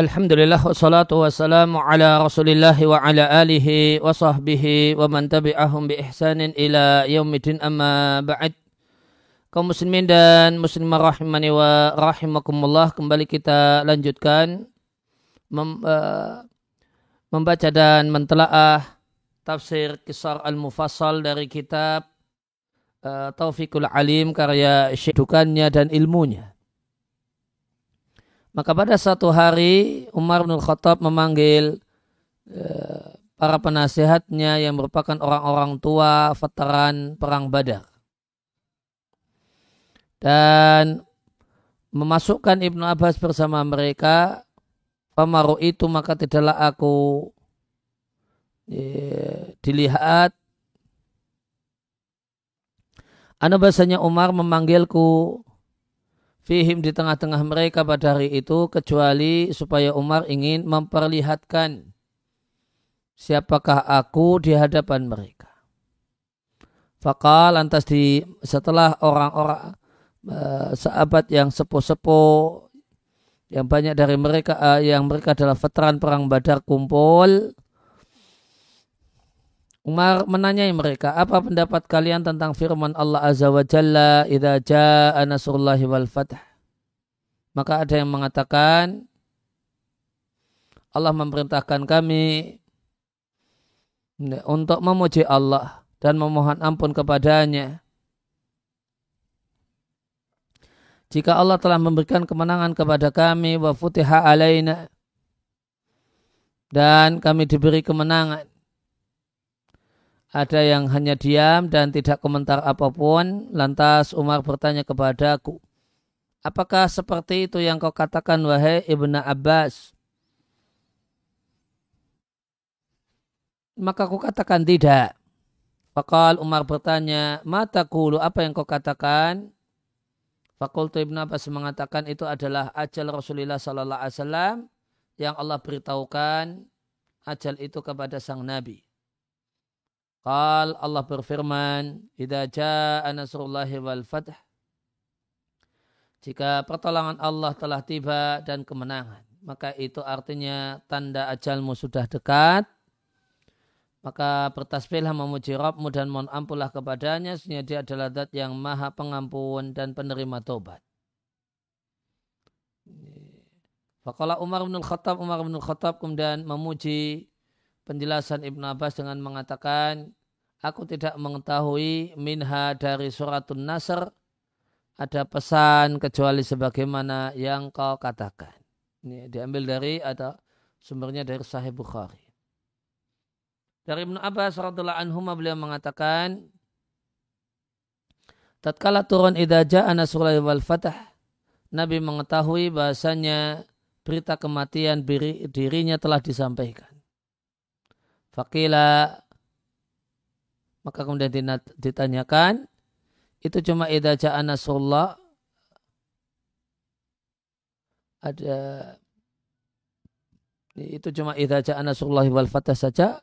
Alhamdulillah wassalatu wassalamu ala rasulillah wa ala alihi wa sahbihi wa man tabi'ahum bi ihsanin ila yaumidin amma ba'd. Kaum muslimin dan muslimah rahimani wa rahimakumullah kembali kita lanjutkan mem, uh, membaca dan mentelaah tafsir kisar al-mufassal dari kitab uh, Taufiqul Alim karya syedukannya dan ilmunya maka pada satu hari Umar bin Khattab memanggil eh, para penasihatnya yang merupakan orang-orang tua veteran perang Badar. Dan memasukkan Ibnu Abbas bersama mereka. Pamaru itu maka tidaklah aku eh, dilihat Anda bahasanya Umar memanggilku fihim di tengah-tengah mereka pada hari itu kecuali supaya Umar ingin memperlihatkan siapakah aku di hadapan mereka. Fakal lantas di setelah orang-orang uh, sahabat yang sepuh-sepuh yang banyak dari mereka uh, yang mereka adalah veteran perang Badar kumpul Umar menanyai mereka, apa pendapat kalian tentang firman Allah Azza wa Jalla, "Idza jaa nasrullahi wal fath." Maka ada yang mengatakan Allah memerintahkan kami untuk memuji Allah dan memohon ampun kepadanya. Jika Allah telah memberikan kemenangan kepada kami wa futiha alaina dan kami diberi kemenangan ada yang hanya diam dan tidak komentar apa pun. Lantas Umar bertanya kepadaku, apakah seperti itu yang kau katakan wahai Ibnu Abbas? Maka aku katakan tidak. Fakal Umar bertanya, mata kulu apa yang kau katakan? Fakultu Ibn Abbas mengatakan itu adalah ajal Rasulullah Sallallahu Alaihi Wasallam yang Allah beritahukan ajal itu kepada sang Nabi. Qal Allah berfirman, "Idza jaa nasrullahi wal fath" Jika pertolongan Allah telah tiba dan kemenangan, maka itu artinya tanda ajalmu sudah dekat. Maka bertasbihlah memuji Rabbmu dan mohon ampunlah kepadanya, sehingga dia adalah zat yang maha pengampun dan penerima tobat. Fakallah Umar bin Khattab, Umar bin Khattab kemudian memuji penjelasan Ibn Abbas dengan mengatakan, aku tidak mengetahui minha dari suratun Nasr ada pesan kecuali sebagaimana yang kau katakan. Ini diambil dari ada sumbernya dari Sahih Bukhari. Dari Ibn Abbas radhiallahu anhu beliau mengatakan tatkala turun idza jaa nasrullahi wal fatah Nabi mengetahui bahasanya berita kematian dirinya telah disampaikan. Fakila maka kemudian ditanyakan itu cuma idza ja'a nasrullah ada itu cuma idza ja'a nasrullah wal fatah saja?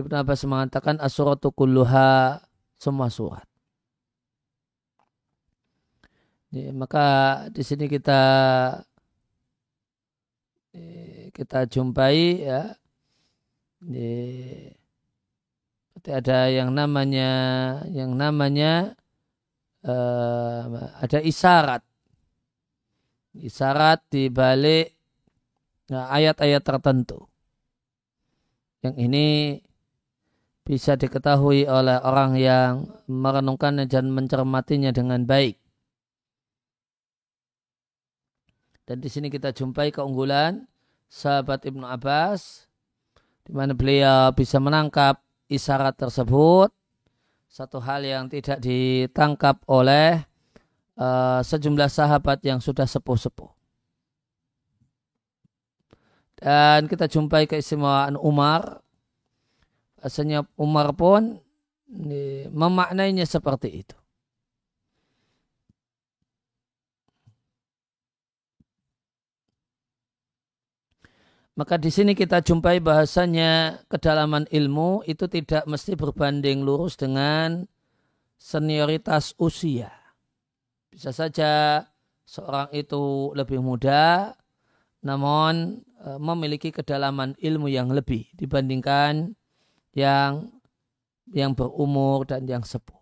Ibn Abbas mengatakan asuratu kulluha semua surat. Ya, maka di sini kita kita jumpai ya ada yang namanya yang namanya uh, ada isyarat isyarat di balik nah, ayat-ayat tertentu yang ini bisa diketahui oleh orang yang merenungkannya dan mencermatinya dengan baik. Dan di sini kita jumpai keunggulan sahabat Ibnu Abbas di mana beliau bisa menangkap isyarat tersebut satu hal yang tidak ditangkap oleh uh, sejumlah sahabat yang sudah sepuh-sepuh. Dan kita jumpai keistimewaan Umar. Rasanya Umar pun memaknainya seperti itu. Maka di sini kita jumpai bahasanya kedalaman ilmu itu tidak mesti berbanding lurus dengan senioritas usia. Bisa saja seorang itu lebih muda, namun e, memiliki kedalaman ilmu yang lebih dibandingkan yang yang berumur dan yang sepuh.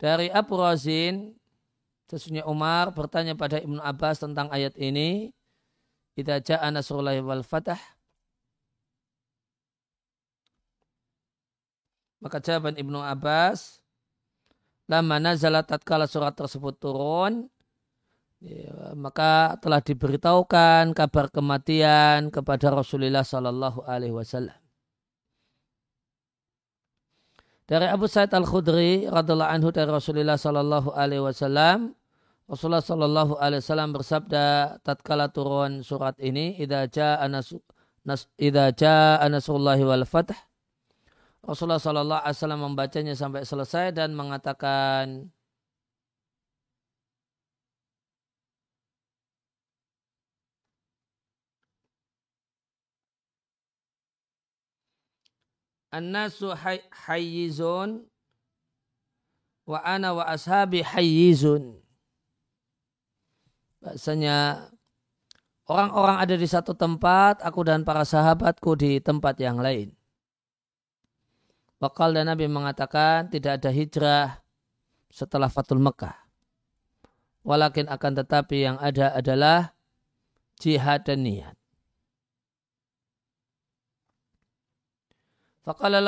Dari Abu Razin, sesungguhnya Umar bertanya pada Ibnu Abbas tentang ayat ini. Kita ja'a nasrullahi wal fatah. Maka jawaban Ibnu Abbas, lama nazalat tatkala surat tersebut turun, ya, maka telah diberitahukan kabar kematian kepada Rasulullah Sallallahu Alaihi Wasallam. Dari Abu Sa'id Al-Khudri radhiallahu anhu dari Rasulullah sallallahu alaihi wasallam Rasulullah sallallahu alaihi wasallam bersabda tatkala turun surat ini idza jaa nas idza jaa nasrullahi wal fath Rasulullah sallallahu alaihi wasallam membacanya sampai selesai dan mengatakan An-nasu hayyizun wa ana wa ashabi hayyizun. Bahasanya orang-orang ada di satu tempat, aku dan para sahabatku di tempat yang lain. Wakal dan Nabi mengatakan tidak ada hijrah setelah Fatul Mekah. Walakin akan tetapi yang ada adalah jihad dan niat. Faqala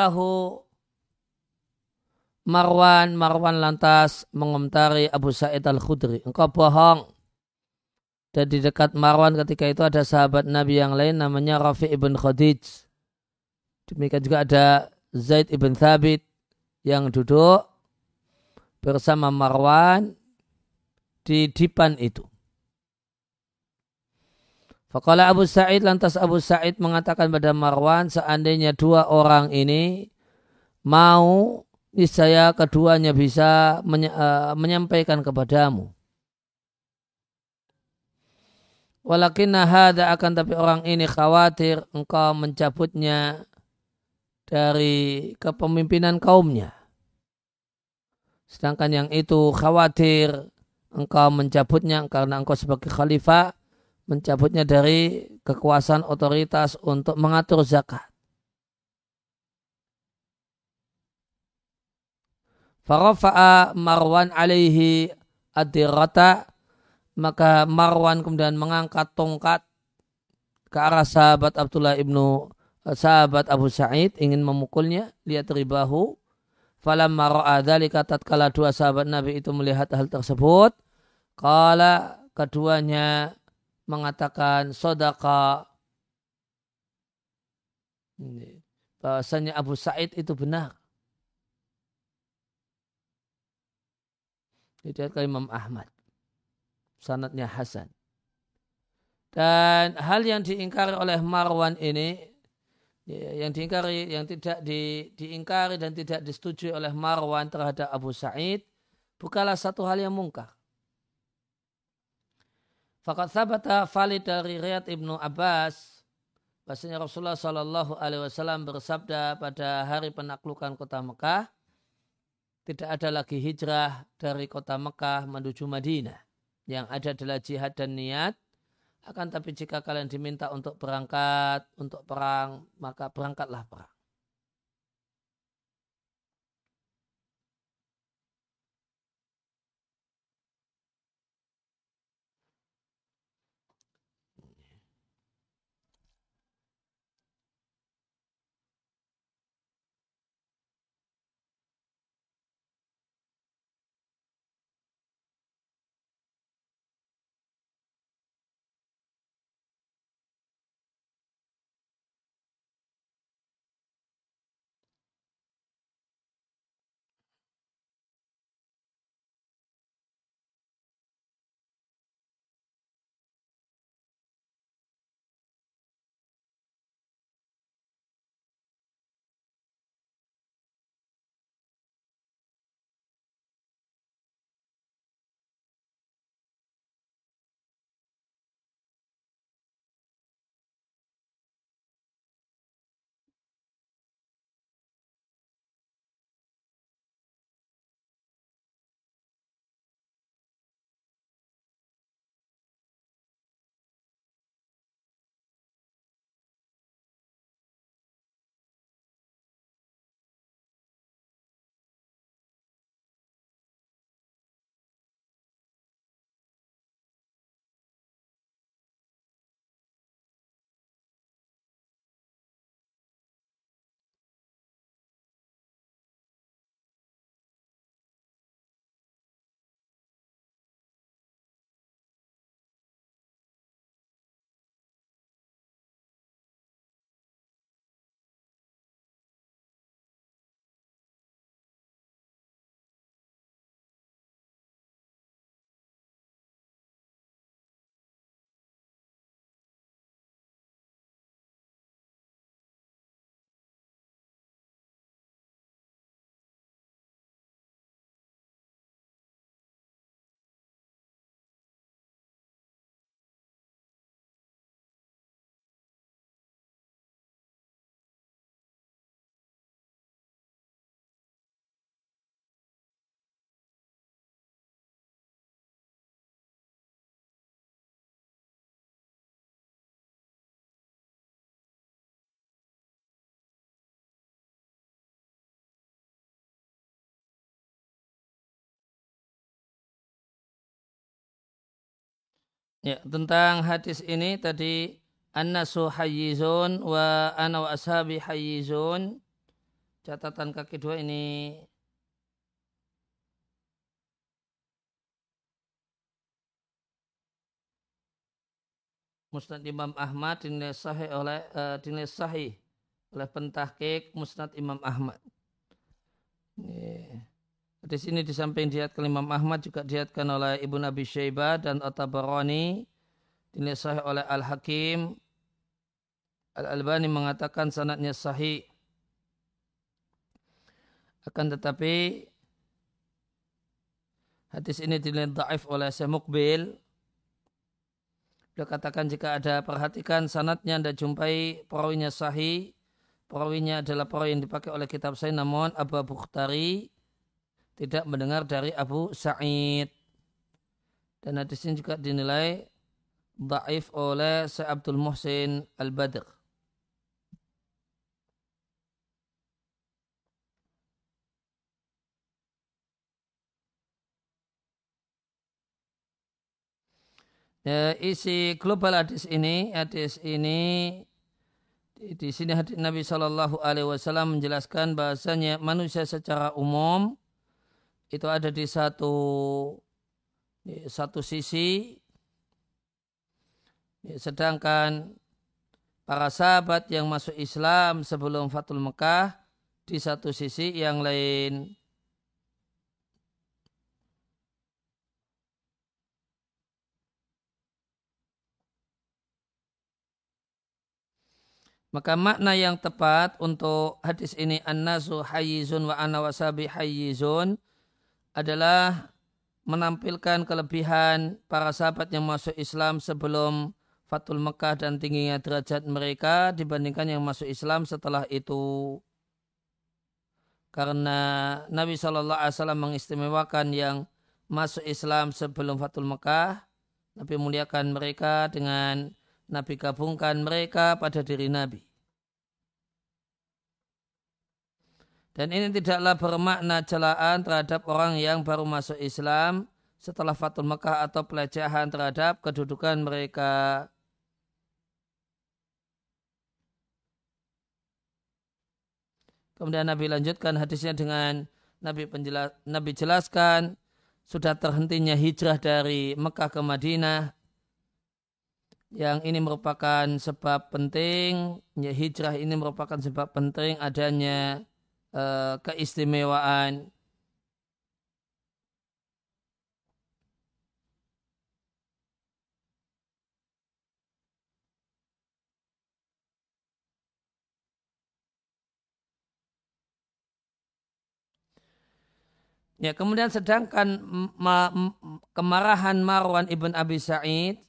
Marwan, Marwan lantas mengomentari Abu Sa'id al-Khudri. Engkau bohong. Dan di dekat Marwan ketika itu ada sahabat Nabi yang lain namanya Rafi ibn Khadij. Demikian juga ada Zaid ibn Thabit yang duduk bersama Marwan di dipan itu. Fakala Abu Sa'id lantas Abu Sa'id mengatakan pada Marwan seandainya dua orang ini mau niscaya keduanya bisa uh, menyampaikan kepadamu. Walakin hadha akan tapi orang ini khawatir engkau mencabutnya dari kepemimpinan kaumnya. Sedangkan yang itu khawatir engkau mencabutnya karena engkau sebagai khalifah mencabutnya dari kekuasaan otoritas untuk mengatur zakat. Farafa'a Marwan alaihi adirata maka Marwan kemudian mengangkat tongkat ke arah sahabat Abdullah ibnu sahabat Abu Sa'id ingin memukulnya lihat ribahu falam ra'a dzalika tatkala dua sahabat Nabi itu melihat hal tersebut kala keduanya mengatakan sodaka bahasanya Abu Said itu benar. Diriwayatkan Imam Ahmad. Sanatnya Hasan. Dan hal yang diingkari oleh Marwan ini ya, yang diingkari yang tidak di, diingkari dan tidak disetujui oleh Marwan terhadap Abu Said bukanlah satu hal yang mungkar. Fakat sabata valid dari Riyad Ibnu Abbas bahasanya Rasulullah Shallallahu Alaihi Wasallam bersabda pada hari penaklukan kota Mekah tidak ada lagi hijrah dari kota Mekah menuju Madinah yang ada adalah jihad dan niat. Akan tapi jika kalian diminta untuk berangkat untuk perang maka berangkatlah perang Ya, tentang hadis ini tadi annasu hayyizun wa ana wa ashabi hayyizun. Catatan kaki dua ini Musnad Imam Ahmad dinilai sahih oleh uh, dinilai sahih oleh pentahkik Musnad Imam Ahmad. Di sini di samping diatkan Imam Ahmad juga diatkan oleh Ibu Nabi Syaibah dan At-Tabarani. Dinilai oleh Al-Hakim. Al-Albani mengatakan sanatnya sahih. Akan tetapi hadis ini dinilai daif oleh Syekh Mukbil. Beliau katakan jika ada perhatikan sanatnya anda jumpai perawinya sahih. Perawinya adalah perawi yang dipakai oleh kitab saya namun Abu Bukhtari tidak mendengar dari Abu Sa'id. Dan hadis ini juga dinilai daif oleh Syekh Abdul Muhsin Al-Badr. Ya, isi global hadis ini, hadis ini di, sini hadis Nabi Shallallahu Alaihi Wasallam menjelaskan bahasanya manusia secara umum itu ada di satu satu sisi. Sedangkan para sahabat yang masuk Islam sebelum Fatul Mekah di satu sisi yang lain Maka makna yang tepat untuk hadis ini an-nasu hayyizun wa ana wasabi hayyizun adalah menampilkan kelebihan para sahabat yang masuk Islam sebelum Fatul Mekah dan tingginya derajat mereka dibandingkan yang masuk Islam setelah itu. Karena Nabi Shallallahu Alaihi Wasallam mengistimewakan yang masuk Islam sebelum Fatul Mekah, Nabi muliakan mereka dengan Nabi gabungkan mereka pada diri Nabi. Dan ini tidaklah bermakna celaan terhadap orang yang baru masuk Islam setelah Fatul Mekah atau pelecehan terhadap kedudukan mereka. Kemudian Nabi lanjutkan hadisnya dengan Nabi, penjelas, Nabi jelaskan sudah terhentinya hijrah dari Mekah ke Madinah yang ini merupakan sebab penting ya hijrah ini merupakan sebab penting adanya uh, keistimewaan Ya, kemudian sedangkan kemarahan Marwan ibn Abi Sa'id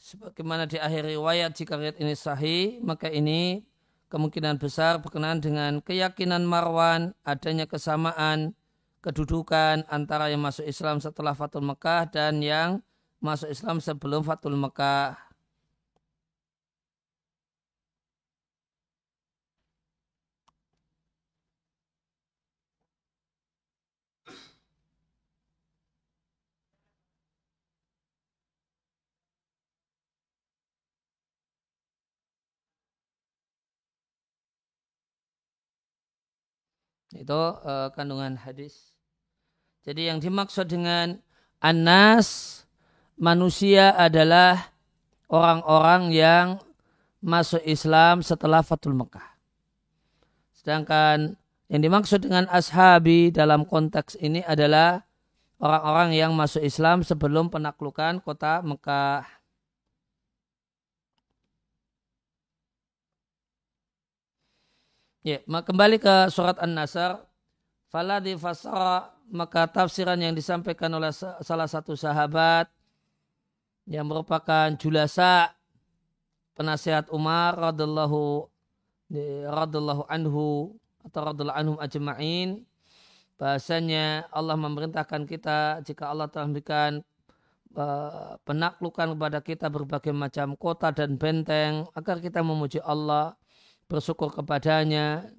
sebagaimana di akhir riwayat jika riwayat ini sahih maka ini kemungkinan besar berkenaan dengan keyakinan Marwan adanya kesamaan kedudukan antara yang masuk Islam setelah Fatul Mekah dan yang masuk Islam sebelum Fatul Mekah. Itu uh, kandungan hadis. Jadi yang dimaksud dengan anas manusia adalah orang-orang yang masuk Islam setelah Fatul Mekah. Sedangkan yang dimaksud dengan ashabi dalam konteks ini adalah orang-orang yang masuk Islam sebelum penaklukan kota Mekah. Ya, kembali ke surat An-Nasr. Faladhi fasara maka tafsiran yang disampaikan oleh salah satu sahabat yang merupakan julasa penasihat Umar radallahu radallahu anhu atau radallahu anhum ajma'in bahasanya Allah memerintahkan kita jika Allah telah memberikan uh, penaklukan kepada kita berbagai macam kota dan benteng agar kita memuji Allah bersyukur kepadanya,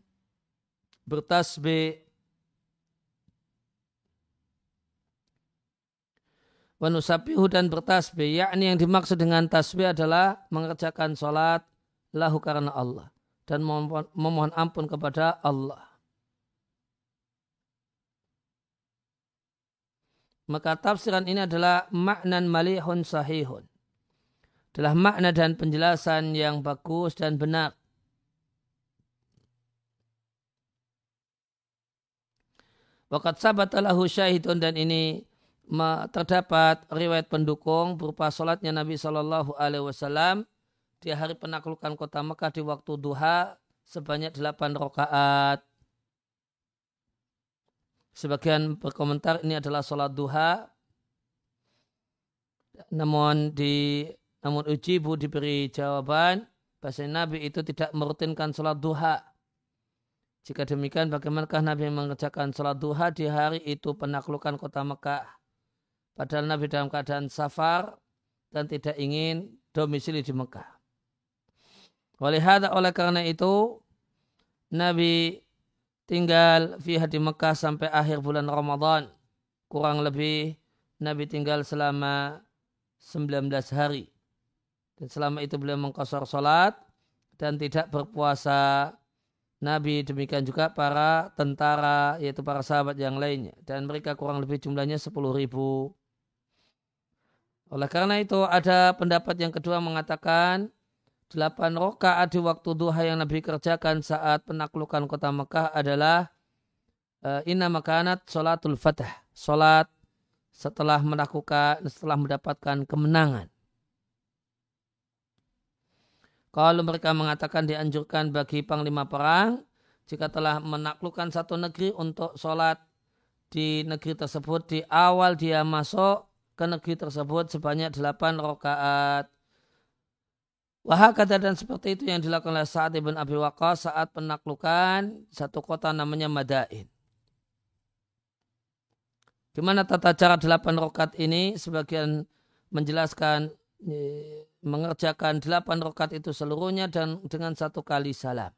bertasbih, Wanusabihu dan bertasbih. Yakni yang dimaksud dengan tasbih adalah mengerjakan sholat lahu karena Allah. Dan memohon ampun kepada Allah. Maka tafsiran ini adalah maknan malihun sahihun. Adalah makna dan penjelasan yang bagus dan benar. Wakat sabat lahu syahidun dan ini terdapat riwayat pendukung berupa sholatnya Nabi Shallallahu Alaihi Wasallam di hari penaklukan kota Mekah di waktu duha sebanyak delapan rakaat. Sebagian berkomentar ini adalah sholat duha, namun di namun ujibu diberi jawaban bahasa Nabi itu tidak merutinkan sholat duha. Jika demikian, bagaimanakah Nabi mengerjakan sholat duha di hari itu penaklukan kota Mekah? Padahal Nabi dalam keadaan safar dan tidak ingin domisili di Mekah. Oleh hada, oleh karena itu Nabi tinggal via di Mekah sampai akhir bulan Ramadan. Kurang lebih Nabi tinggal selama 19 hari. Dan selama itu beliau mengkosor sholat dan tidak berpuasa Nabi demikian juga para tentara yaitu para sahabat yang lainnya dan mereka kurang lebih jumlahnya 10 ribu oleh karena itu ada pendapat yang kedua mengatakan delapan rakaat di waktu duha yang Nabi kerjakan saat penaklukan kota Mekah adalah uh, inna makanat sholatul fatah. Sholat setelah melakukan, setelah mendapatkan kemenangan. Kalau mereka mengatakan dianjurkan bagi panglima perang jika telah menaklukkan satu negeri untuk sholat di negeri tersebut di awal dia masuk ke negeri tersebut sebanyak delapan rakaat. Wahakata dan seperti itu yang dilakukan oleh Sa'ad ibn Abi Waqqas saat penaklukan satu kota namanya Madain. Di mana tata cara delapan rakaat ini sebagian menjelaskan mengerjakan delapan rakaat itu seluruhnya dan dengan satu kali salam.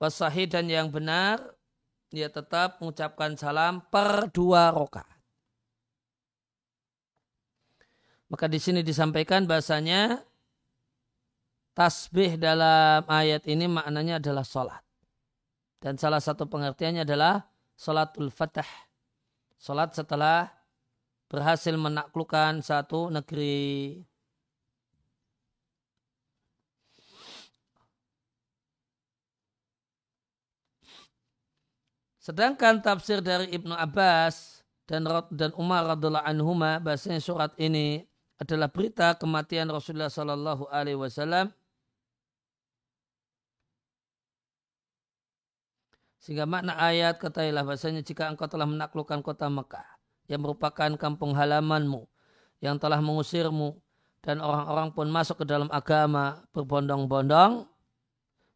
Wasahih dan yang benar, dia tetap mengucapkan salam per dua rakaat. Maka di sini disampaikan bahasanya tasbih dalam ayat ini maknanya adalah sholat. Dan salah satu pengertiannya adalah sholatul fatah. Sholat setelah berhasil menaklukkan satu negeri. Sedangkan tafsir dari Ibnu Abbas dan dan Umar radhiallahu anhuma bahasanya surat ini adalah berita kematian Rasulullah Sallallahu Alaihi Wasallam sehingga makna ayat katailah bahasanya jika engkau telah menaklukkan kota Mekah yang merupakan kampung halamanmu yang telah mengusirmu dan orang-orang pun masuk ke dalam agama berbondong-bondong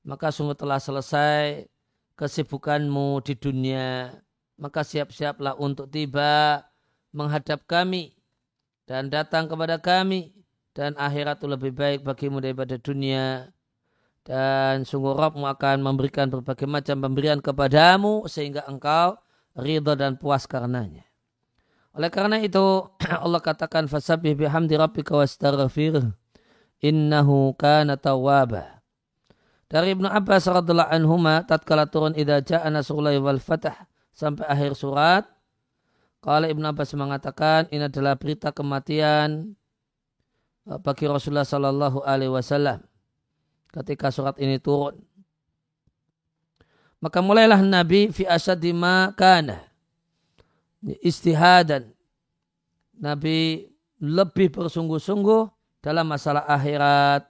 maka sungguh telah selesai kesibukanmu di dunia maka siap-siaplah untuk tiba menghadap kami dan datang kepada kami dan akhirat itu lebih baik bagimu daripada dunia dan sungguh Rabbmu akan memberikan berbagai macam pemberian kepadamu sehingga engkau ridha dan puas karenanya. Oleh karena itu Allah katakan fasabbih bihamdi rabbika wastaghfir innahu kana tawwaba. Dari Ibnu Abbas radhiyallahu anhuma tatkala turun idza ja'a nasrullahi wal fath sampai akhir surat kalau Ibn Abbas mengatakan ini adalah berita kematian uh, bagi Rasulullah Sallallahu Alaihi Wasallam ketika surat ini turun. Maka mulailah Nabi fi asadima kana istihadan. Nabi lebih bersungguh-sungguh dalam masalah akhirat.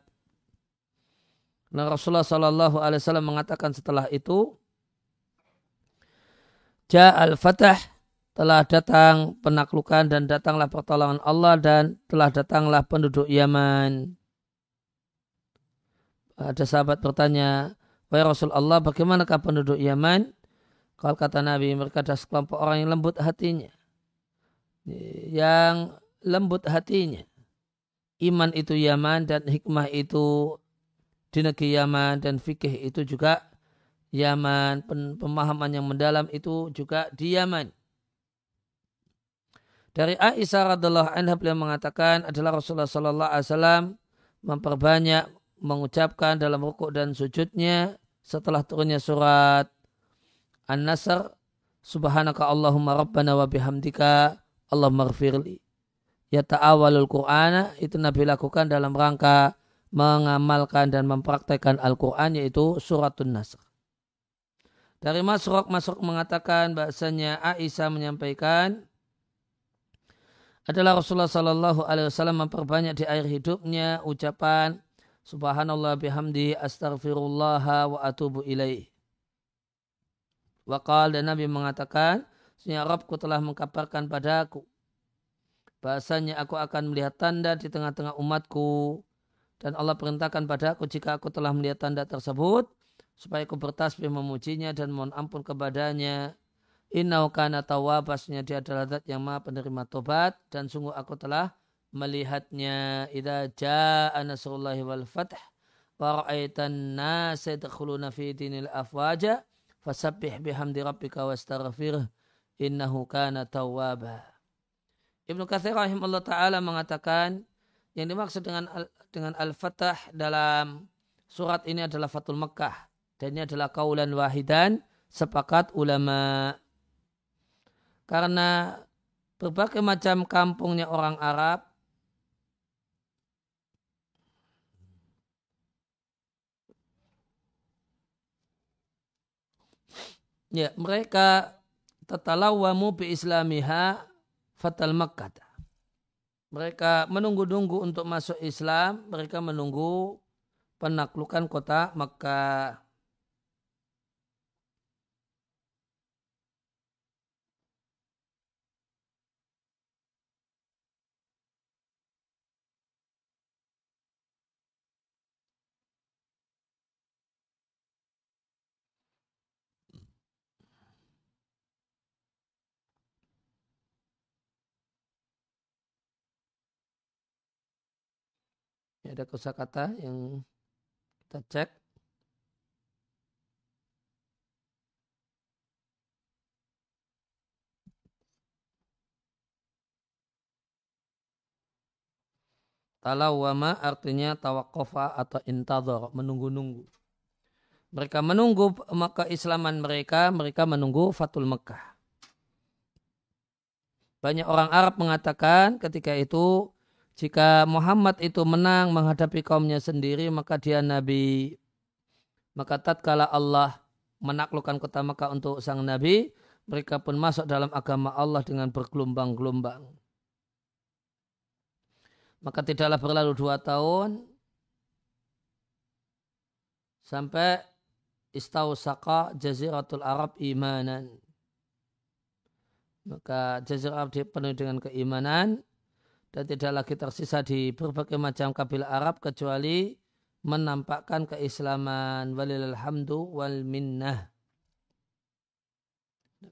Nah, Rasulullah Sallallahu Alaihi Wasallam mengatakan setelah itu, Ja'al fatah telah datang penaklukan dan datanglah pertolongan Allah dan telah datanglah penduduk Yaman. Ada sahabat bertanya, Wahai Rasulullah, bagaimanakah penduduk Yaman? Kalau kata Nabi, mereka adalah sekelompok orang yang lembut hatinya. Yang lembut hatinya. Iman itu Yaman dan hikmah itu di negeri Yaman dan fikih itu juga Yaman. Pemahaman yang mendalam itu juga di Yaman. Dari Aisyah radhiallahu anha beliau mengatakan adalah Rasulullah sallallahu alaihi wasallam memperbanyak mengucapkan dalam rukuk dan sujudnya setelah turunnya surat An-Nasr Subhanaka Allahumma Rabbana wa bihamdika Allahumma gfirli. Ya ta'awalul Qur'ana itu Nabi lakukan dalam rangka mengamalkan dan mempraktekkan Al-Quran yaitu suratun Nasr. Dari Masrok, Masrok mengatakan bahasanya Aisyah menyampaikan adalah Rasulullah Sallallahu Alaihi Wasallam memperbanyak di air hidupnya ucapan Subhanallah bihamdi astaghfirullah wa atubu ilaih. Wakal dan Nabi mengatakan, Sesungguhnya Rabbku telah mengkabarkan padaku. Bahasanya aku akan melihat tanda di tengah-tengah umatku. Dan Allah perintahkan padaku jika aku telah melihat tanda tersebut. Supaya aku bertasbih memujinya dan mohon ampun kepadanya. Innahu kana tawabasnya dia adalah zat yang maha penerima tobat. Dan sungguh aku telah melihatnya. Idza ja'a nasrullahi wal fath. Wa ra'aitan nasa yadkhuluna fi dinil afwaja fasabbih bihamdi rabbika wastaghfirh innahu kana tawwaba. Ibnu Katsir rahimahullah taala mengatakan yang dimaksud dengan dengan al-fatah dalam surat ini adalah Fatul Makkah dan ini adalah kaulan wahidan sepakat ulama karena berbagai macam kampungnya orang Arab Ya, mereka tatalawamu bi islamiha fatal Makkah. Mereka menunggu-nunggu untuk masuk Islam, mereka menunggu penaklukan kota Makkah. Ini ada kosakata yang kita cek. Talawama artinya tawakofa atau intador, menunggu-nunggu. Mereka menunggu maka Islaman mereka, mereka menunggu Fatul Mekah. Banyak orang Arab mengatakan ketika itu jika Muhammad itu menang menghadapi kaumnya sendiri maka dia nabi. Maka tatkala Allah menaklukkan kota Makkah untuk sang nabi, mereka pun masuk dalam agama Allah dengan bergelombang-gelombang. Maka tidaklah berlalu dua tahun sampai istausaka jaziratul Arab imanan. Maka jazirah Arab dipenuhi dengan keimanan dan tidak lagi tersisa di berbagai macam kabilah Arab kecuali menampakkan keislaman walilhamdu wal minnah.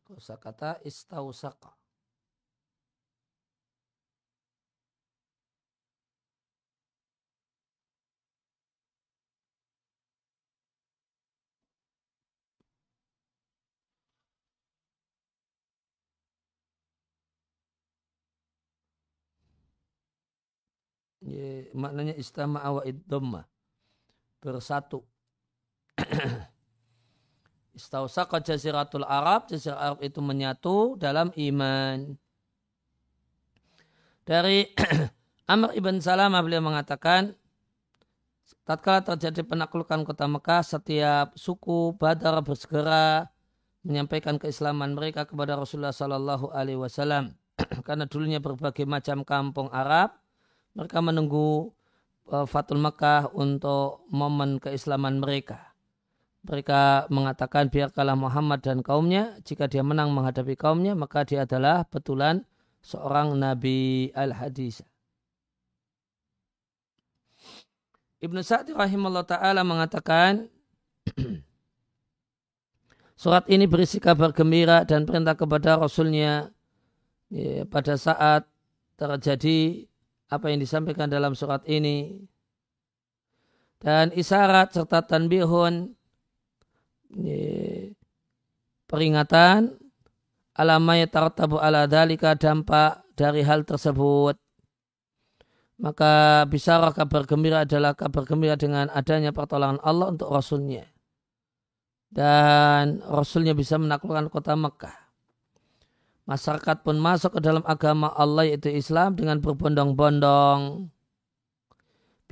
Kosa kata istausaka. Ya, maknanya istama'a wa iddhamma. Bersatu. Istausaqa jaziratul Arab. Jaziratul Arab itu menyatu dalam iman. Dari Amr ibn Salamah beliau mengatakan, tatkala terjadi penaklukan kota Mekah, setiap suku Badar bersegera menyampaikan keislaman mereka kepada Rasulullah Sallallahu Alaihi Wasallam. Karena dulunya berbagai macam kampung Arab mereka menunggu uh, Fatul Mekah untuk momen keislaman mereka. Mereka mengatakan biarkanlah Muhammad dan kaumnya, jika dia menang menghadapi kaumnya, maka dia adalah betulan seorang Nabi Al-Hadis. Ibnu Sa'di rahimahullah ta'ala mengatakan, Surat ini berisi kabar gembira dan perintah kepada Rasulnya ya, pada saat terjadi apa yang disampaikan dalam surat ini dan isyarat serta tanbihun peringatan alamaya tarattabu ala dalika dampak dari hal tersebut. Maka bisarah kabar gembira adalah kabar gembira dengan adanya pertolongan Allah untuk Rasulnya. Dan Rasulnya bisa menaklukkan kota Mekah. Masyarakat pun masuk ke dalam agama Allah yaitu Islam dengan berbondong-bondong.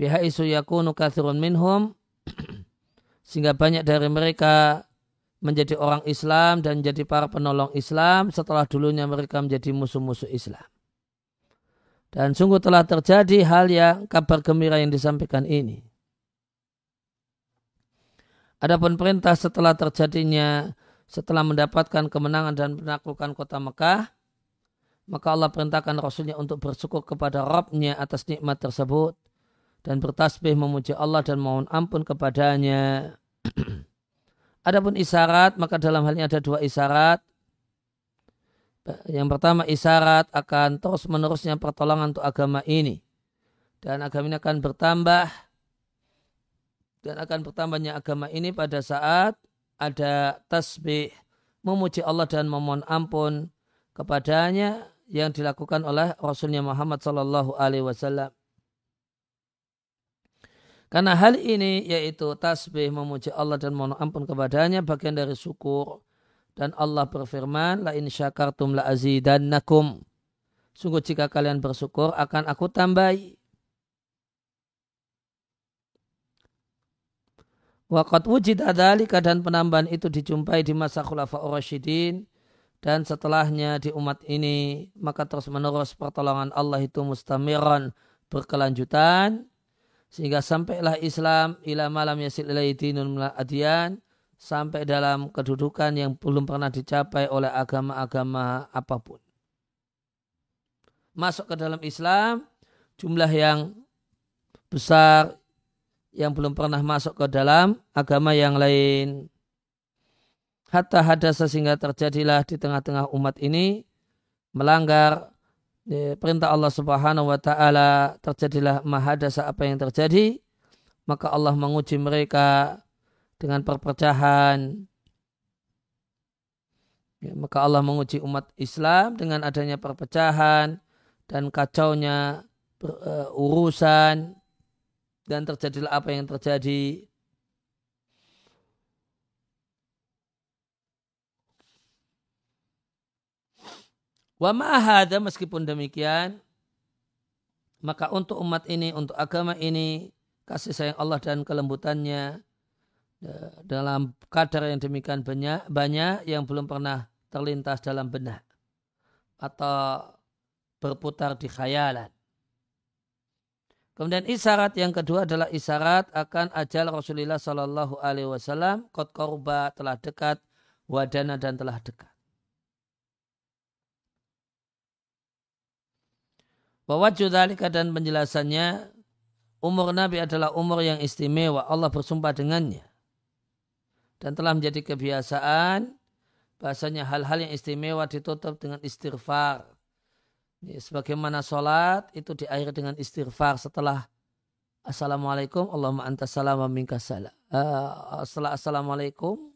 Bihaisu yakunu kathirun minhum. Sehingga banyak dari mereka menjadi orang Islam dan menjadi para penolong Islam setelah dulunya mereka menjadi musuh-musuh Islam. Dan sungguh telah terjadi hal yang kabar gembira yang disampaikan ini. Adapun perintah setelah terjadinya, setelah mendapatkan kemenangan dan penaklukan kota Mekah, maka Allah perintahkan Rasulnya untuk bersyukur kepada Rabbnya atas nikmat tersebut dan bertasbih memuji Allah dan mohon ampun kepadanya. Adapun isyarat, maka dalam hal ini ada dua isyarat. Yang pertama isyarat akan terus menerusnya pertolongan untuk agama ini. Dan agama ini akan bertambah dan akan bertambahnya agama ini pada saat ada tasbih memuji Allah dan memohon ampun kepadanya yang dilakukan oleh Rasulnya Muhammad Sallallahu Alaihi Wasallam. Karena hal ini yaitu tasbih memuji Allah dan mohon ampun kepadanya bagian dari syukur dan Allah berfirman, La in syakartum la azidannakum. Sungguh jika kalian bersyukur akan aku tambahi. Waqat wujid adalika dan penambahan itu dijumpai di masa khulafa Rasyidin dan setelahnya di umat ini maka terus menerus pertolongan Allah itu mustamiran berkelanjutan sehingga sampailah Islam ila malam yasil ilai dinun adiyan sampai dalam kedudukan yang belum pernah dicapai oleh agama-agama apa pun. Masuk ke dalam Islam, jumlah yang besar yang belum pernah masuk ke dalam agama yang lain. Hatta hadasa sehingga terjadilah di tengah-tengah umat ini melanggar ya, perintah Allah Subhanahu wa taala terjadilah mahadasa apa yang terjadi maka Allah menguji mereka dengan perpecahan. Ya, maka Allah menguji umat Islam dengan adanya perpecahan dan kacaunya uh, urusan dan terjadilah apa yang terjadi. Wa ma'ahada meskipun demikian, maka untuk umat ini, untuk agama ini, kasih sayang Allah dan kelembutannya Ya, dalam kadar yang demikian banyak, banyak yang belum pernah terlintas dalam benak atau berputar di khayalan. Kemudian isyarat yang kedua adalah isyarat akan ajal Rasulullah Sallallahu Alaihi Wasallam kot korba telah dekat, wadana dan telah dekat. Bahwa judalika dan penjelasannya umur Nabi adalah umur yang istimewa. Allah bersumpah dengannya dan telah menjadi kebiasaan bahasanya hal-hal yang istimewa ditutup dengan istighfar. Sebagaimana sholat itu diakhiri dengan istighfar setelah Assalamualaikum Allahumma anta salam wa minka salam. Uh, setelah Assalamualaikum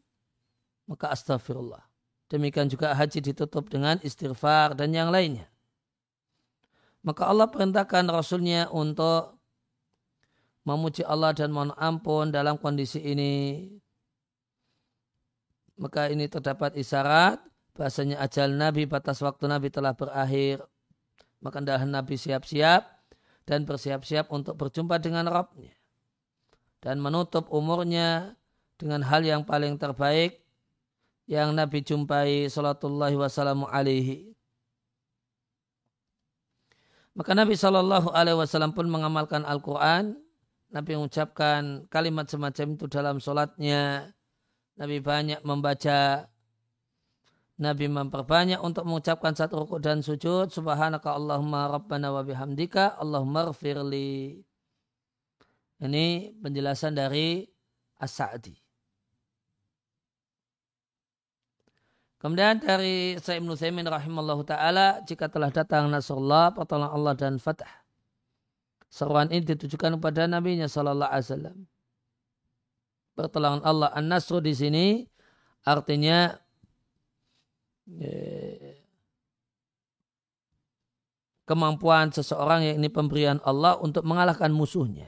maka astagfirullah. Demikian juga haji ditutup dengan istighfar dan yang lainnya. Maka Allah perintahkan Rasulnya untuk memuji Allah dan mohon ampun dalam kondisi ini maka ini terdapat isyarat bahasanya ajal Nabi batas waktu Nabi telah berakhir maka dah Nabi siap-siap dan bersiap-siap untuk berjumpa dengan Rabbnya dan menutup umurnya dengan hal yang paling terbaik yang Nabi jumpai salatullahi alaihi. Maka Nabi Shallallahu Alaihi Wasallam pun mengamalkan Al-Quran. Nabi mengucapkan kalimat semacam itu dalam sholatnya Nabi banyak membaca Nabi memperbanyak untuk mengucapkan satu rukuk dan sujud. Subhanaka Allahumma rabbana wa bihamdika Allahumma rfirli ini penjelasan dari As-Sa'di. Kemudian dari Sa'ib Nusaymin rahimallahu ta'ala jika telah datang Nasrullah pertolongan Allah dan Fatah seruan ini ditujukan kepada Nabi Nya Sallallahu Alaihi Wasallam. Pertolongan Allah An-Nasru di sini artinya kemampuan seseorang yang ini pemberian Allah untuk mengalahkan musuhnya.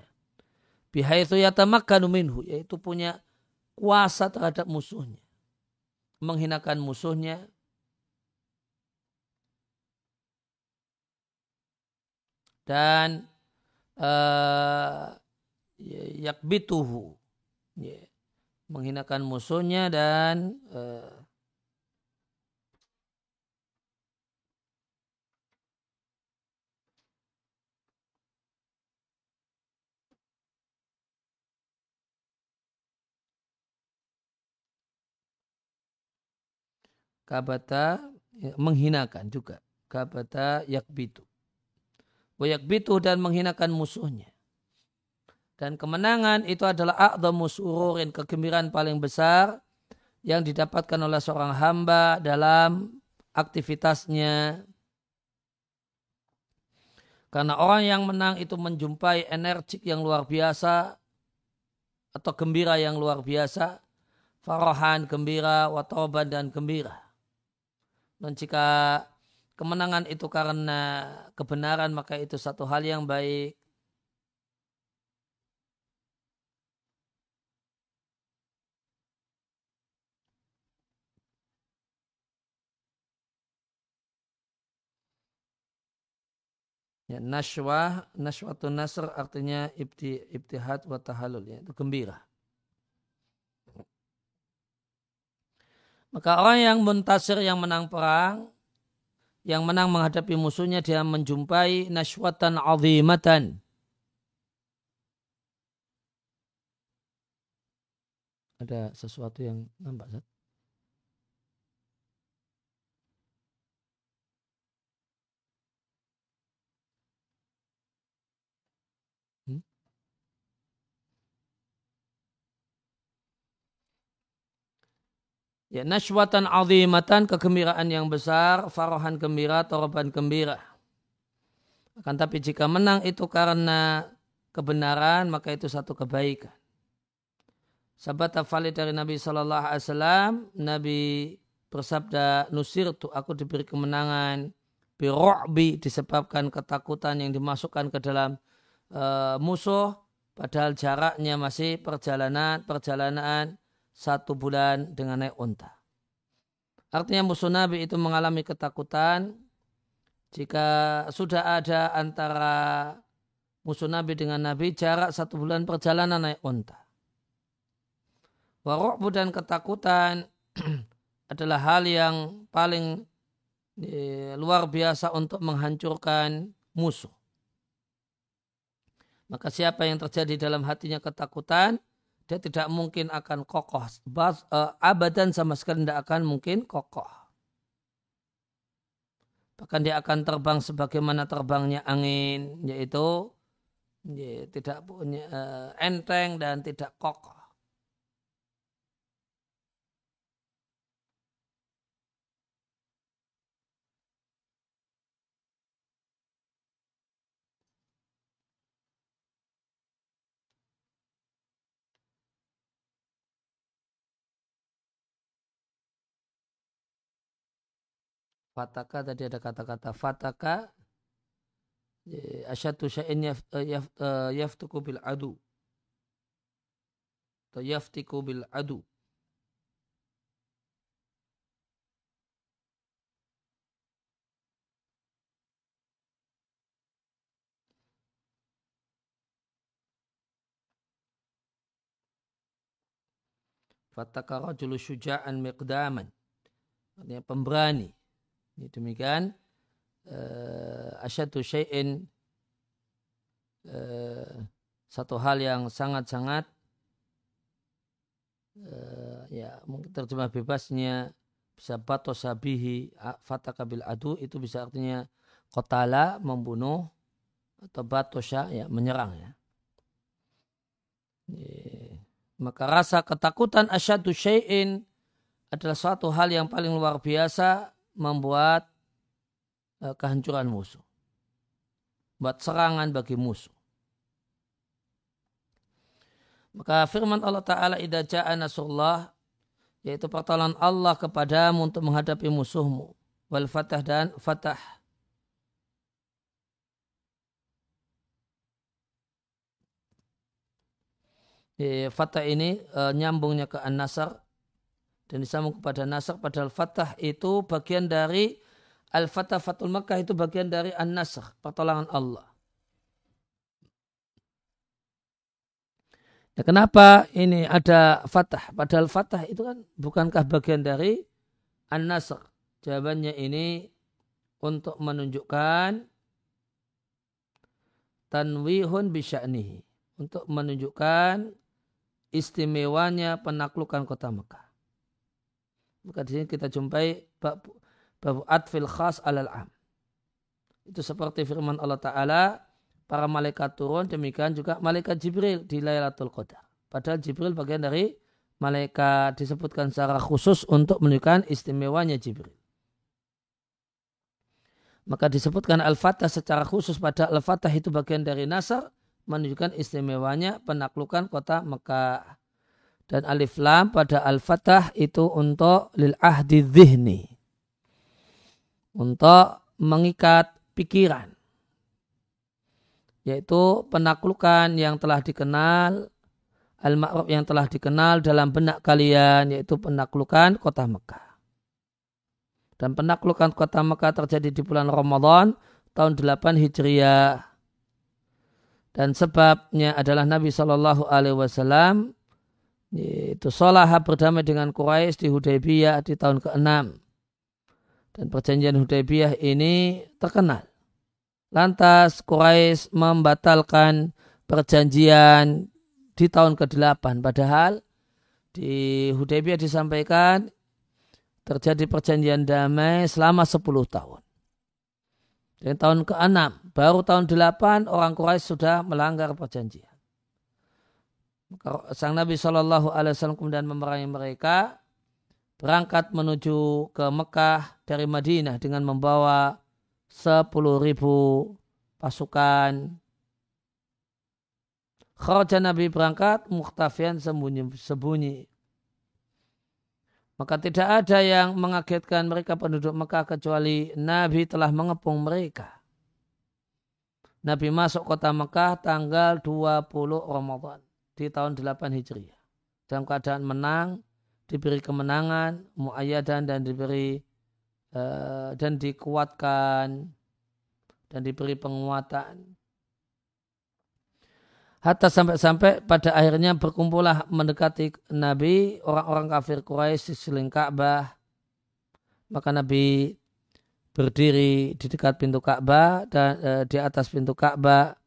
Bihaitsu yatamakkanu minhu yaitu punya kuasa terhadap musuhnya. Menghinakan musuhnya dan uh, yakbituhu ya, menghinakan musuhnya dan uh, kabata ya, menghinakan juga. Kabata yakbitu. Yakbitu dan menghinakan musuhnya. Dan kemenangan itu adalah a'dhamu sururin kegembiraan paling besar yang didapatkan oleh seorang hamba dalam aktivitasnya. Karena orang yang menang itu menjumpai energik yang luar biasa atau gembira yang luar biasa. Farahan gembira watoban dan gembira dan jika kemenangan itu karena kebenaran maka itu satu hal yang baik. Ya, naswah, naswatun nasr artinya ibti, ibtihad wa tahalul, ya, itu gembira. Maka orang yang muntasir yang menang perang, yang menang menghadapi musuhnya dia menjumpai naswatan azimatan. Ada sesuatu yang nampak, Zat? Ya, naswatan azimatan, kegembiraan yang besar, farahan gembira, toroban gembira. Akan tapi jika menang itu karena kebenaran, maka itu satu kebaikan. Sahabat valid dari Nabi Shallallahu Alaihi Wasallam, Nabi bersabda, nusir tu aku diberi kemenangan, biro'bi disebabkan ketakutan yang dimasukkan ke dalam uh, musuh, padahal jaraknya masih perjalanan, perjalanan satu bulan dengan naik unta. Artinya musuh Nabi itu mengalami ketakutan jika sudah ada antara musuh Nabi dengan Nabi jarak satu bulan perjalanan naik unta. Warokbu dan ketakutan adalah hal yang paling eh, luar biasa untuk menghancurkan musuh. Maka siapa yang terjadi dalam hatinya ketakutan, dia tidak mungkin akan kokoh. Bas, uh, abadan sama sekali tidak akan mungkin kokoh. Bahkan dia akan terbang sebagaimana terbangnya angin, yaitu ya, tidak punya uh, enteng dan tidak kokoh. Fataka tadi ada kata-kata fataka asyatu syai'in yaf, eh, yaf, uh, yaftuku bil adu atau yaftiku bil adu Fataka rajulu syuja'an miqdaman. Artinya pemberani. Ini demikian uh, asyadu syai'in uh, satu hal yang sangat-sangat uh, ya mungkin terjemah bebasnya bisa bato sabihi fatakabil adu itu bisa artinya kotala membunuh atau batosya ya menyerang ya. Maka rasa ketakutan asyadu syai'in adalah suatu hal yang paling luar biasa membuat uh, kehancuran musuh. Buat serangan bagi musuh. Maka firman Allah Ta'ala idha ja'a nasurullah yaitu pertolongan Allah kepadamu untuk menghadapi musuhmu. Wal fatah dan fatah. Fatah ini e, nyambungnya ke An-Nasr dan disambung kepada nasr padahal fatah itu bagian dari al-fatah fatul Makkah itu bagian dari an-nasr pertolongan Allah. Ya, kenapa ini ada fatah? Padahal fatah itu kan bukankah bagian dari an-nasr? Jawabannya ini untuk menunjukkan tanwihun bisya'nihi. Untuk menunjukkan istimewanya penaklukan kota Mekah. Maka di sini kita jumpai bab, bab atfil khas alal am. Itu seperti firman Allah Ta'ala, para malaikat turun, demikian juga malaikat Jibril di Lailatul Qadar. Padahal Jibril bagian dari malaikat disebutkan secara khusus untuk menunjukkan istimewanya Jibril. Maka disebutkan Al-Fatah secara khusus pada Al-Fatah itu bagian dari Nasr menunjukkan istimewanya penaklukan kota Mekah. Dan alif lam pada al-fatah itu untuk lil ahdi dhihni. Untuk mengikat pikiran. Yaitu penaklukan yang telah dikenal al-ma'ruf yang telah dikenal dalam benak kalian yaitu penaklukan kota Mekah. Dan penaklukan kota Mekah terjadi di bulan Ramadan tahun 8 Hijriah dan sebabnya adalah Nabi Wasallam itu sholah berdamai dengan Quraisy di Hudaybiyah di tahun ke-6 dan perjanjian Hudaybiyah ini terkenal. Lantas Quraisy membatalkan perjanjian di tahun ke-8 padahal di Hudaybiyah disampaikan terjadi perjanjian damai selama 10 tahun. Dan tahun ke-6, baru tahun 8 orang Quraisy sudah melanggar perjanjian. Sang Nabi Shallallahu Alaihi Wasallam kemudian memerangi mereka, berangkat menuju ke Mekah dari Madinah dengan membawa 10 ribu pasukan. Kharaja Nabi berangkat muhtafian sembunyi-sembunyi maka tidak ada yang mengagetkan mereka penduduk Mekah kecuali Nabi telah mengepung mereka. Nabi masuk kota Mekah tanggal 20 Ramadan di tahun 8 Hijriah. Dalam keadaan menang, diberi kemenangan, muayyadan dan diberi uh, dan dikuatkan dan diberi penguatan. Hatta sampai-sampai pada akhirnya berkumpullah mendekati Nabi orang-orang kafir Quraisy di seling Ka'bah. Maka Nabi berdiri di dekat pintu Ka'bah dan e, di atas pintu Ka'bah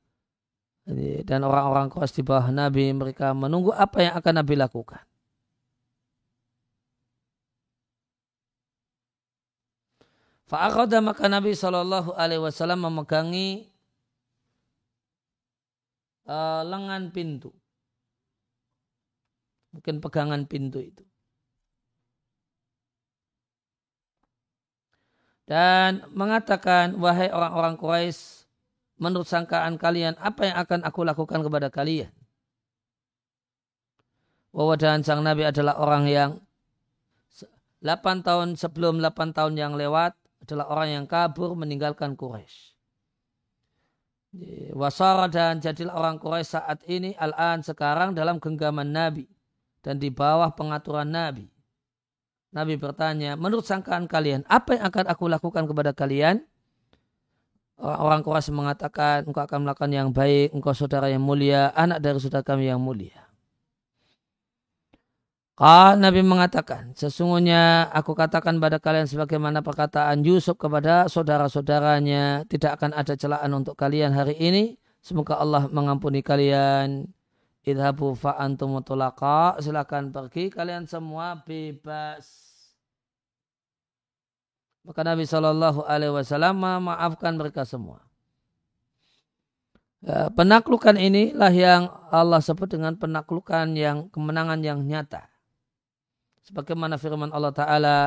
dan orang-orang Quraisy di bawah Nabi mereka menunggu apa yang akan Nabi lakukan. Fa'akhadha maka Nabi Shallallahu Alaihi Wasallam memegangi uh, lengan pintu. Mungkin pegangan pintu itu. Dan mengatakan, wahai orang-orang Quraisy, menurut sangkaan kalian, apa yang akan aku lakukan kepada kalian? Wawadahan sang Nabi adalah orang yang 8 tahun sebelum 8 tahun yang lewat adalah orang yang kabur meninggalkan Quraisy. Wasara dan jadilah orang Quraisy saat ini al-an sekarang dalam genggaman Nabi dan di bawah pengaturan Nabi. Nabi bertanya, menurut sangkaan kalian, apa yang akan aku lakukan kepada kalian? Orang Quraisy mengatakan, engkau akan melakukan yang baik, engkau saudara yang mulia, anak dari saudara kami yang mulia. Kal Nabi mengatakan, sesungguhnya aku katakan pada kalian sebagaimana perkataan Yusuf kepada saudara-saudaranya, tidak akan ada celaan untuk kalian hari ini. Semoga Allah mengampuni kalian. Idhabu fa'antum mutulaqa. Silakan pergi, kalian semua bebas. Maka Nabi Shallallahu Alaihi Wasallam memaafkan mereka semua. Ya, penaklukan inilah yang Allah sebut dengan penaklukan yang kemenangan yang nyata. Sebagaimana firman Allah taala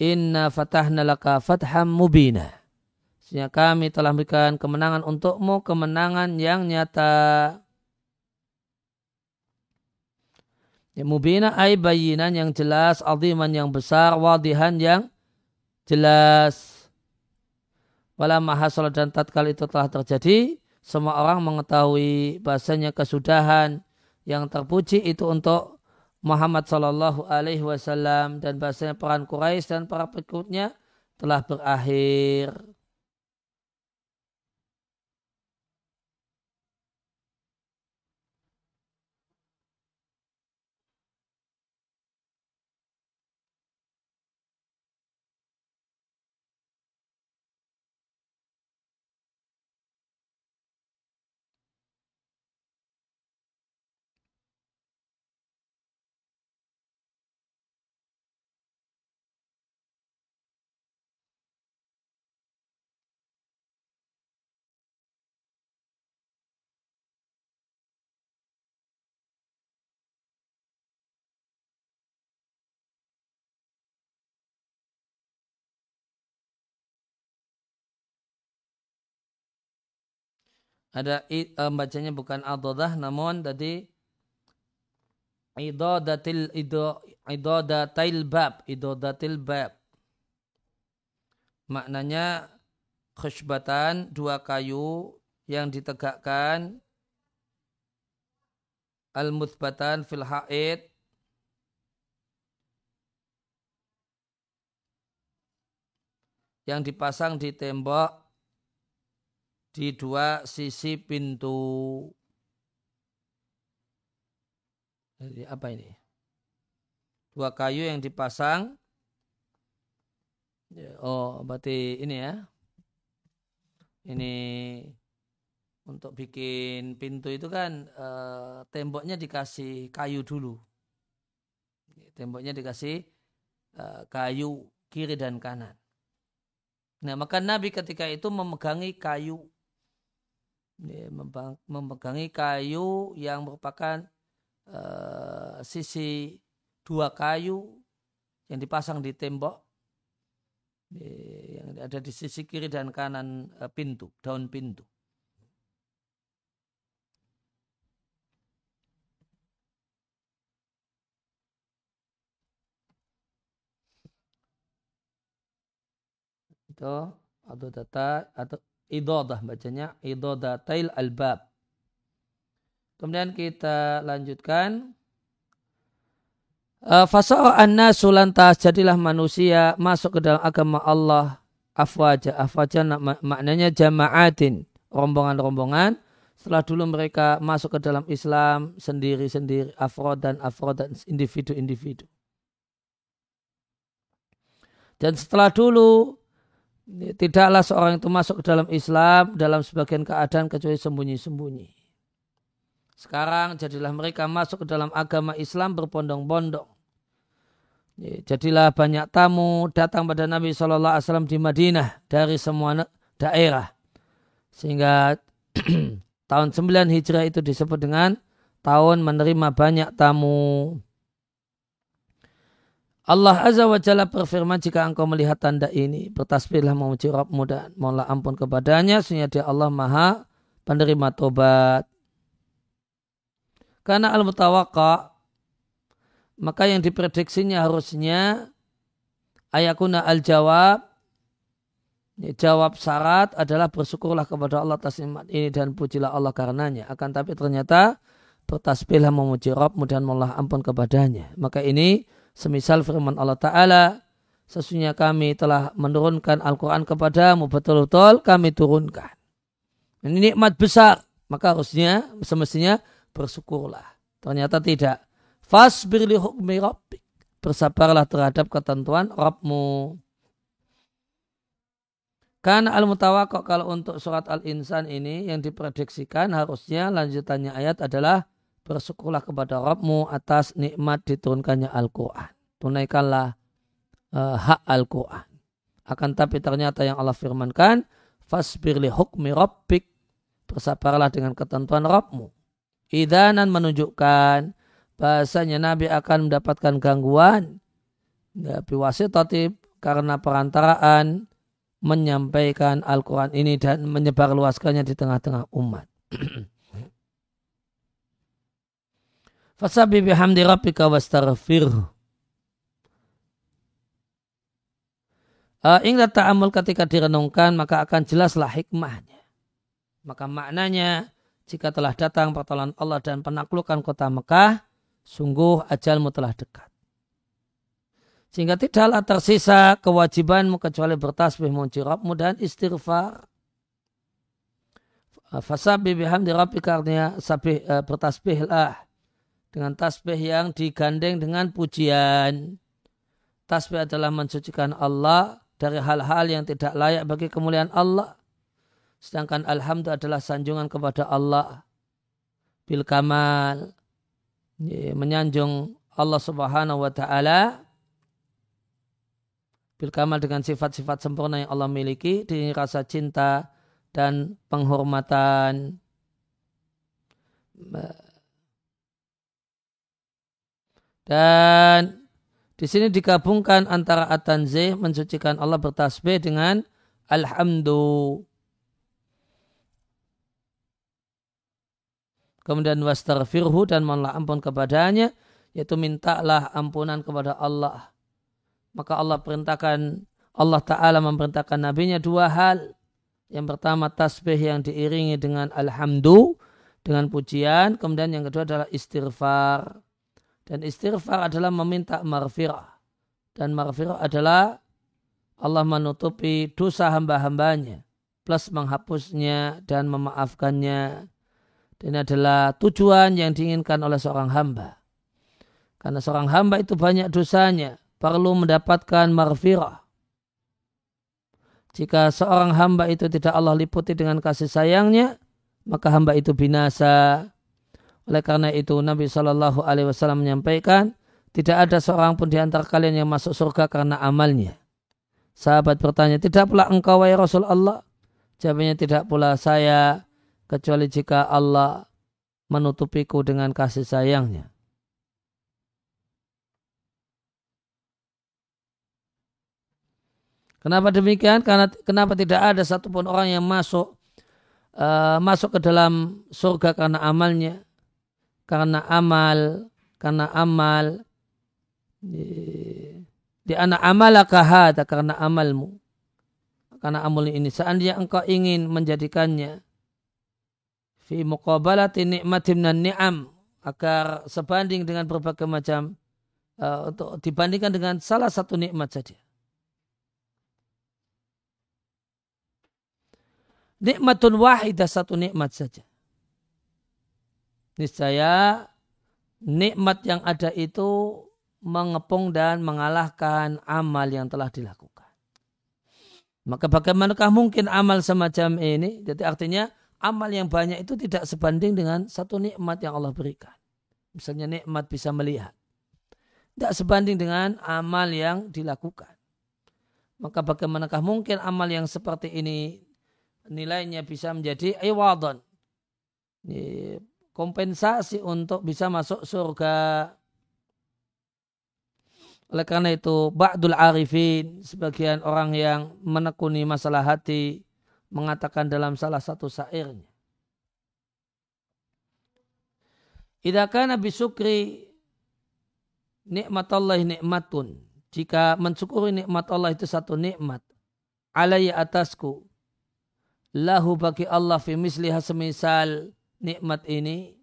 inna fatahna laka fatham mubina. Sehingga kami telah berikan kemenangan untukmu kemenangan yang nyata. Ya, mubina ay bayinan yang jelas aziman yang besar wadihan yang jelas wala mahasal dan tatkala itu telah terjadi semua orang mengetahui bahasanya kesudahan yang terpuji itu untuk Muhammad Sallallahu Alaihi Wasallam dan bahasanya peran Quraisy dan para pengikutnya telah berakhir. Ada uh, bacanya bukan adodah namun tadi idodatil ido idodatil bab idodatil bab. Maknanya khusybatan dua kayu yang ditegakkan. Al muthbatan fil haid. Yang dipasang di tembok di dua sisi pintu. Jadi apa ini? Dua kayu yang dipasang. Ya, oh, berarti ini ya. Ini untuk bikin pintu itu kan eh, temboknya dikasih kayu dulu. Temboknya dikasih eh, kayu kiri dan kanan. Nah, maka Nabi ketika itu memegangi kayu memegangi kayu yang merupakan uh, sisi dua kayu yang dipasang di tembok yang ada di sisi kiri dan kanan uh, pintu, daun pintu. Itu atau data atau idodah bacanya idodatail albab. Kemudian kita lanjutkan. Eh, Fasa'o anna sulantas jadilah manusia masuk ke dalam agama Allah afwaja. Afwaja maknanya jama'atin. Rombongan-rombongan. Setelah dulu mereka masuk ke dalam Islam sendiri-sendiri. Afrod dan afrod dan individu-individu. Dan setelah dulu tidaklah seorang itu masuk ke dalam Islam dalam sebagian keadaan kecuali sembunyi-sembunyi. Sekarang jadilah mereka masuk ke dalam agama Islam berpondong-pondong. Jadilah banyak tamu datang pada Nabi SAW di Madinah dari semua daerah. Sehingga tahun 9 Hijrah itu disebut dengan tahun menerima banyak tamu. Allah Azza wa Jalla berfirman jika engkau melihat tanda ini bertasbihlah memuji Rabbmu dan mohonlah ampun kepadanya sehingga dia Allah maha penerima tobat. Karena al-mutawakka maka yang diprediksinya harusnya ayakuna al-jawab jawab syarat adalah bersyukurlah kepada Allah atas nikmat ini dan pujilah Allah karenanya. Akan tapi ternyata bertasbihlah memuji Rabbmu dan mohonlah ampun kepadanya. Maka ini Semisal firman Allah Ta'ala, sesungguhnya kami telah menurunkan Al-Quran kepadamu, betul-betul kami turunkan. Ini nikmat besar, maka harusnya semestinya bersyukurlah. Ternyata tidak. Fasbir li hukmi rabbik. Bersabarlah terhadap ketentuan Rabbmu. Karena al-mutawakok kalau untuk surat al-insan ini yang diprediksikan harusnya lanjutannya ayat adalah bersyukurlah kepada Rabbmu atas nikmat diturunkannya Al-Quran. Tunaikanlah uh, hak Al-Quran. Akan tapi ternyata yang Allah firmankan, fasbir li hukmi rabbik. Bersabarlah dengan ketentuan Rabbmu. Idanan menunjukkan bahasanya Nabi akan mendapatkan gangguan. Nabi wasitati karena perantaraan menyampaikan Al-Quran ini dan menyebarluaskannya di tengah-tengah umat. Fasabi bihamdi rabbika wastaghfirhu. Uh, ingat ta'amul ketika direnungkan maka akan jelaslah hikmahnya. Maka maknanya jika telah datang pertolongan Allah dan penaklukan kota Mekah, sungguh ajalmu telah dekat. Sehingga tidaklah tersisa kewajibanmu kecuali bertasbih muji Rabbmu dan istighfar. Fasabi bihamdi rabbika artinya sabih, uh, bertasbihlah dengan tasbih yang digandeng dengan pujian. Tasbih adalah mensucikan Allah dari hal-hal yang tidak layak bagi kemuliaan Allah. Sedangkan alhamdulillah adalah sanjungan kepada Allah. Bil kamal. Menyanjung Allah subhanahu wa ta'ala. Bil kamal dengan sifat-sifat sempurna yang Allah miliki. Dengan rasa cinta dan penghormatan. Dan di sini digabungkan antara atanzih mensucikan Allah bertasbih dengan alhamdulillah kemudian wastaghfirhu dan mohonlah ampun kepadanya yaitu mintalah ampunan kepada Allah. Maka Allah perintahkan Allah Ta'ala memerintahkan nabinya dua hal. Yang pertama tasbih yang diiringi dengan alhamdu dengan pujian. Kemudian yang kedua adalah istighfar dan istighfar adalah meminta marfirah dan marfirah adalah Allah menutupi dosa hamba-hambanya plus menghapusnya dan memaafkannya ini adalah tujuan yang diinginkan oleh seorang hamba. Karena seorang hamba itu banyak dosanya, perlu mendapatkan marfirah. Jika seorang hamba itu tidak Allah liputi dengan kasih sayangnya, maka hamba itu binasa. Oleh karena itu Nabi Shallallahu Alaihi Wasallam menyampaikan, tidak ada seorang pun di antara kalian yang masuk surga karena amalnya. Sahabat bertanya, tidak pula engkau wahai Rasul Allah? Jawabnya tidak pula saya kecuali jika Allah menutupiku dengan kasih sayangnya. Kenapa demikian? Karena kenapa tidak ada satupun orang yang masuk uh, masuk ke dalam surga karena amalnya, karena amal, karena amal di, anak amalakah karena amalmu, karena amal ini. Seandainya engkau ingin menjadikannya fi muqabalati nikmatin dan ni'am agar sebanding dengan berbagai macam uh, dibandingkan dengan salah satu nikmat saja. Nikmatun wahidah satu nikmat saja. Niscaya nikmat yang ada itu mengepung dan mengalahkan amal yang telah dilakukan. Maka bagaimanakah mungkin amal semacam ini? Jadi artinya amal yang banyak itu tidak sebanding dengan satu nikmat yang Allah berikan. Misalnya nikmat bisa melihat. Tidak sebanding dengan amal yang dilakukan. Maka bagaimanakah mungkin amal yang seperti ini nilainya bisa menjadi iwadon. Kompensasi untuk bisa masuk surga. Oleh karena itu, Ba'dul Arifin, sebagian orang yang menekuni masalah hati, mengatakan dalam salah satu syairnya. Idza Nabi nikmat Allah nikmatun. Jika mensyukuri nikmat Allah itu satu nikmat. Alayya atasku. Lahu bagi Allah fi misliha semisal nikmat ini.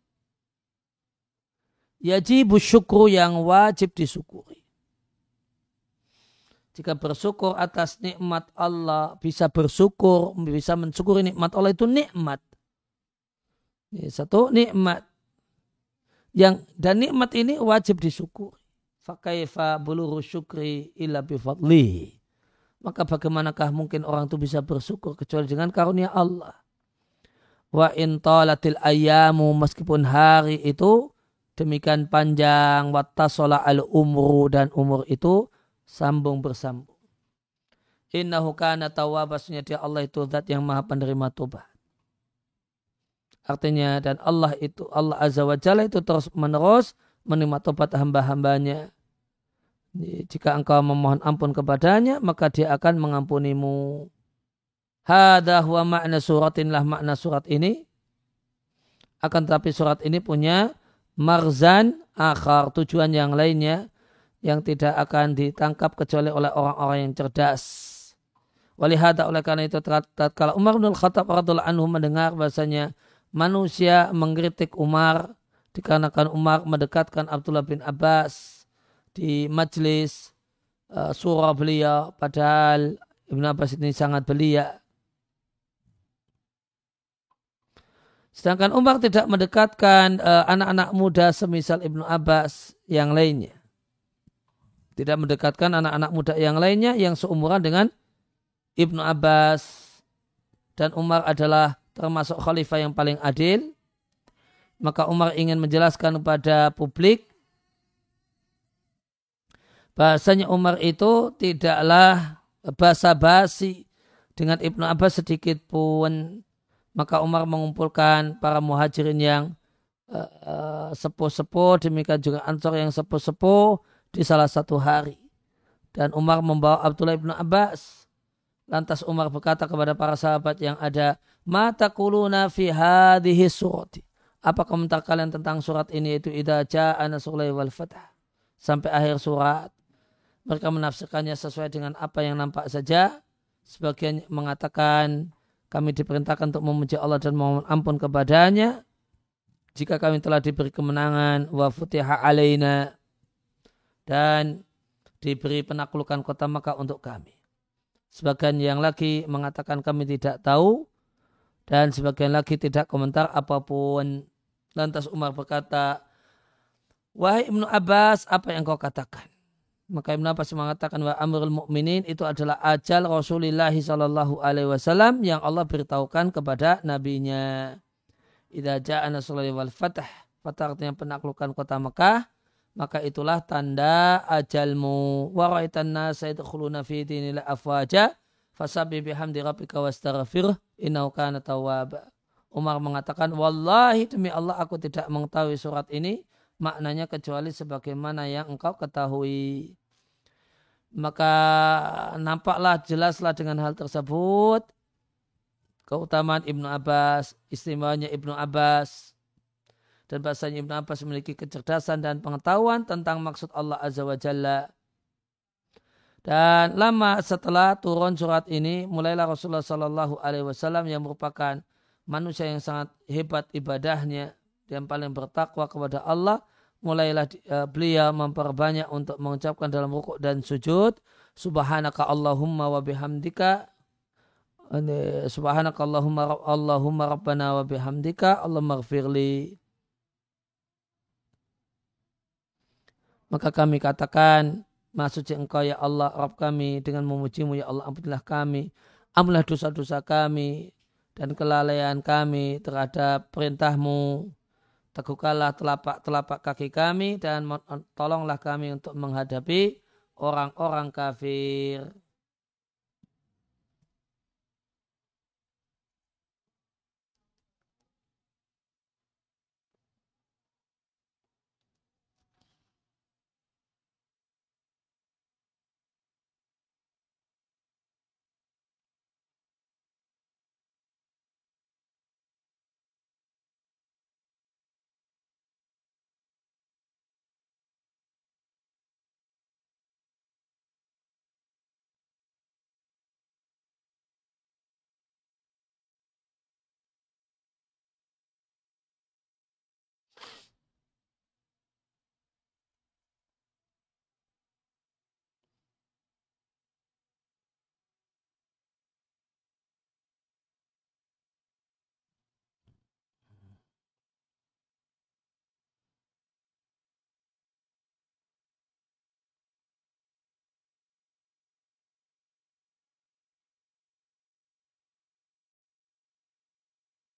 Yajibu syukru yang wajib disyukuri jika bersyukur atas nikmat Allah, bisa bersyukur, bisa mensyukuri nikmat Allah itu nikmat. Ini satu nikmat. Yang dan nikmat ini wajib disyukuri. Fakaifa buluru syukri illa bifadli. Maka bagaimanakah mungkin orang itu bisa bersyukur kecuali dengan karunia Allah. Wa in talatil ayamu meskipun hari itu demikian panjang wattasola al umru dan umur itu sambung bersambung. Innahu kana tawwab dia Allah itu zat yang maha penerima tobat. Artinya dan Allah itu Allah Azza wa Jalla itu terus menerus menerima tobat hamba-hambanya. Jika engkau memohon ampun kepadanya, maka dia akan mengampunimu. Hada huwa makna suratin lah makna surat ini. Akan tetapi surat ini punya marzan akhar, tujuan yang lainnya yang tidak akan ditangkap kecuali oleh orang-orang yang cerdas. Walihada oleh karena itu kalau Umar bin Khattab radhiallahu anhu mendengar bahasanya manusia mengkritik Umar dikarenakan Umar mendekatkan Abdullah bin Abbas di majlis uh, surah beliau padahal Ibn Abbas ini sangat belia. Sedangkan Umar tidak mendekatkan uh, anak-anak muda semisal Ibnu Abbas yang lainnya. Tidak mendekatkan anak-anak muda yang lainnya yang seumuran dengan Ibnu Abbas. Dan Umar adalah termasuk khalifah yang paling adil. Maka Umar ingin menjelaskan kepada publik bahasanya Umar itu tidaklah basa-basi dengan Ibnu Abbas sedikit pun maka Umar mengumpulkan para muhajirin yang uh, sepuh-sepuh demikian juga ansor yang sepuh-sepuh di salah satu hari. Dan Umar membawa Abdullah Ibnu Abbas. Lantas Umar berkata kepada para sahabat yang ada mata kuluna fi hadhihi surati? Apa komentar kalian tentang surat ini? Itu idza jaa nasrullahi wal fath sampai akhir surat. Mereka menafsirkannya sesuai dengan apa yang nampak saja. Sebagian mengatakan kami diperintahkan untuk memuji Allah dan memohon ampun kepadanya. Jika kami telah diberi kemenangan wa futiha alaina dan diberi penaklukan kota Makkah untuk kami. Sebagian yang lagi mengatakan kami tidak tahu dan sebagian lagi tidak komentar apa pun. Lantas Umar berkata, Wahai Ibnu Abbas, apa yang kau katakan? Maka Ibn Abbas mengatakan bahwa Amrul Mukminin itu adalah ajal Rasulullah Shallallahu Alaihi Wasallam yang Allah beritahukan kepada nabinya. Idza ja'a nasrullahi wal fatah. Fatah artinya penaklukan kota Mekah. Maka itulah tanda ajalmu. Wa ra'aitan nasa yadkhuluna fi dinillah afwaja. Fasabbi bihamdi rabbika wastaghfir innahu kana tawwaba. Umar mengatakan, Wallahi demi Allah aku tidak mengetahui surat ini maknanya kecuali sebagaimana yang engkau ketahui maka nampaklah jelaslah dengan hal tersebut keutamaan Ibnu Abbas, istimewanya Ibnu Abbas dan bahasanya Ibnu Abbas memiliki kecerdasan dan pengetahuan tentang maksud Allah Azza wa Jalla. Dan lama setelah turun surat ini, mulailah Rasulullah Sallallahu Alaihi Wasallam yang merupakan manusia yang sangat hebat ibadahnya dan paling bertakwa kepada Allah mulailah uh, beliau memperbanyak untuk mengucapkan dalam rukuk dan sujud subhanaka allahumma wa bihamdika subhanaka allahumma allahumma rabbana wa bihamdika allahumma gfirli maka kami katakan maksud engkau ya Allah Rabb kami dengan memujimu ya Allah ampunilah kami ampunilah dosa-dosa kami dan kelalaian kami terhadap perintahmu teguhkanlah telapak-telapak kaki kami dan tolonglah kami untuk menghadapi orang-orang kafir.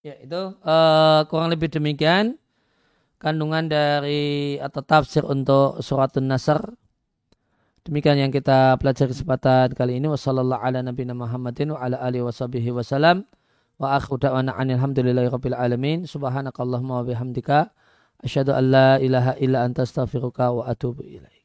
Ya itu uh, kurang lebih demikian kandungan dari atau tafsir untuk suratun nasr. Demikian yang kita pelajari kesempatan kali ini. Wassalamualaikum ala nabiyina Muhammadin wa ala alihi washabihi wasallam. Wa akhu da'wana alhamdulillahi rabbil alamin. Subhanakallahumma wa bihamdika. Asyhadu an la ilaha illa anta astaghfiruka wa atubu ilaih.